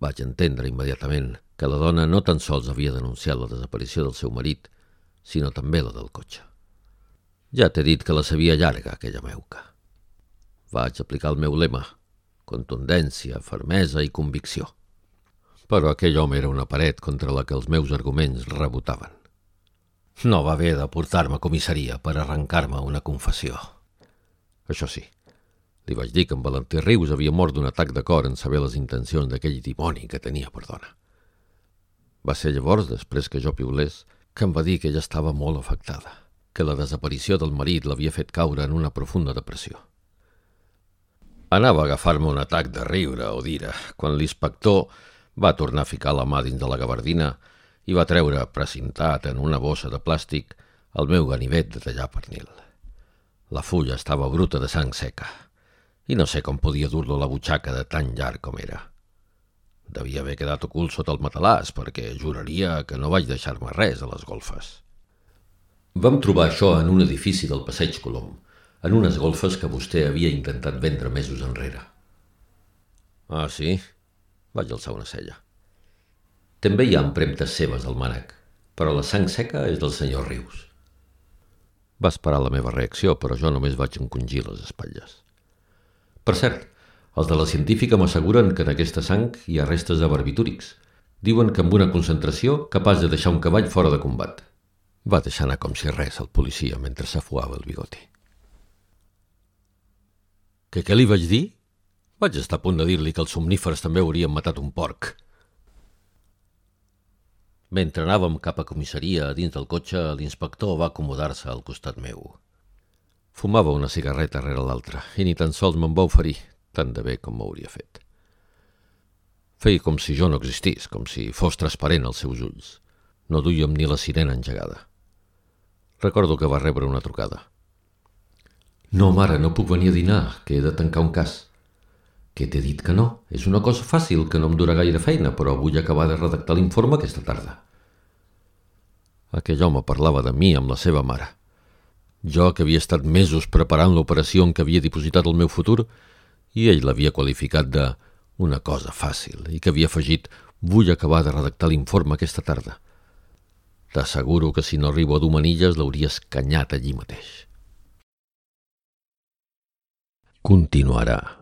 Vaig entendre immediatament que la dona no tan sols havia denunciat la desaparició del seu marit, sinó també la del cotxe. Ja t'he dit que la sabia llarga, aquella meuca. Vaig aplicar el meu lema, contundència, fermesa i convicció. Però aquell home era una paret contra la que els meus arguments rebotaven. No va haver de portar-me a comissaria per arrencar-me una confessió. Això sí, li vaig dir que en Valentí Rius havia mort d'un atac de cor en saber les intencions d'aquell dimoni que tenia per dona. Va ser llavors, després que jo piulés, que em va dir que ella estava molt afectada, que la desaparició del marit l'havia fet caure en una profunda depressió. Anava a agafar-me un atac de riure o d'ira, quan l'inspector va tornar a ficar la mà dins de la gabardina i va treure, precintat en una bossa de plàstic, el meu ganivet de tallar pernil. La fulla estava bruta de sang seca i no sé com podia dur-lo a la butxaca de tan llarg com era. Devia haver quedat ocult sota el matalàs, perquè juraria que no vaig deixar-me res a les golfes. Vam trobar això en un edifici del Passeig Colom, en unes golfes que vostè havia intentat vendre mesos enrere. Ah, sí? Vaig alçar una cella. També hi ha empremtes seves al mànec, però la sang seca és del senyor Rius. Va esperar la meva reacció, però jo només vaig encongir les espatlles. Per cert, els de la científica m'asseguren que en aquesta sang hi ha restes de barbitúrics. Diuen que amb una concentració capaç de deixar un cavall fora de combat. Va deixar anar com si res el policia mentre s'afuava el bigoti. Que què li vaig dir? Vaig estar a punt de dir-li que els somnífers també haurien matat un porc. Mentre anàvem cap a comissaria dins del cotxe, l'inspector va acomodar-se al costat meu. Fumava una cigarreta rere l'altra i ni tan sols me'n va oferir, tant de bé com m'hauria fet. Feia com si jo no existís, com si fos transparent als seus ulls. No duíem ni la sirena engegada. Recordo que va rebre una trucada. No, mare, no puc venir a dinar, que he de tancar un cas. Que t'he dit que no. És una cosa fàcil, que no em durà gaire feina, però vull acabar de redactar l'informe aquesta tarda. Aquell home parlava de mi amb la seva mare. Jo, que havia estat mesos preparant l'operació en què havia dipositat el meu futur, i ell l'havia qualificat de una cosa fàcil i que havia afegit vull acabar de redactar l'informe aquesta tarda. T'asseguro que si no arribo a dur manilles l'hauria escanyat allí mateix. Continuarà.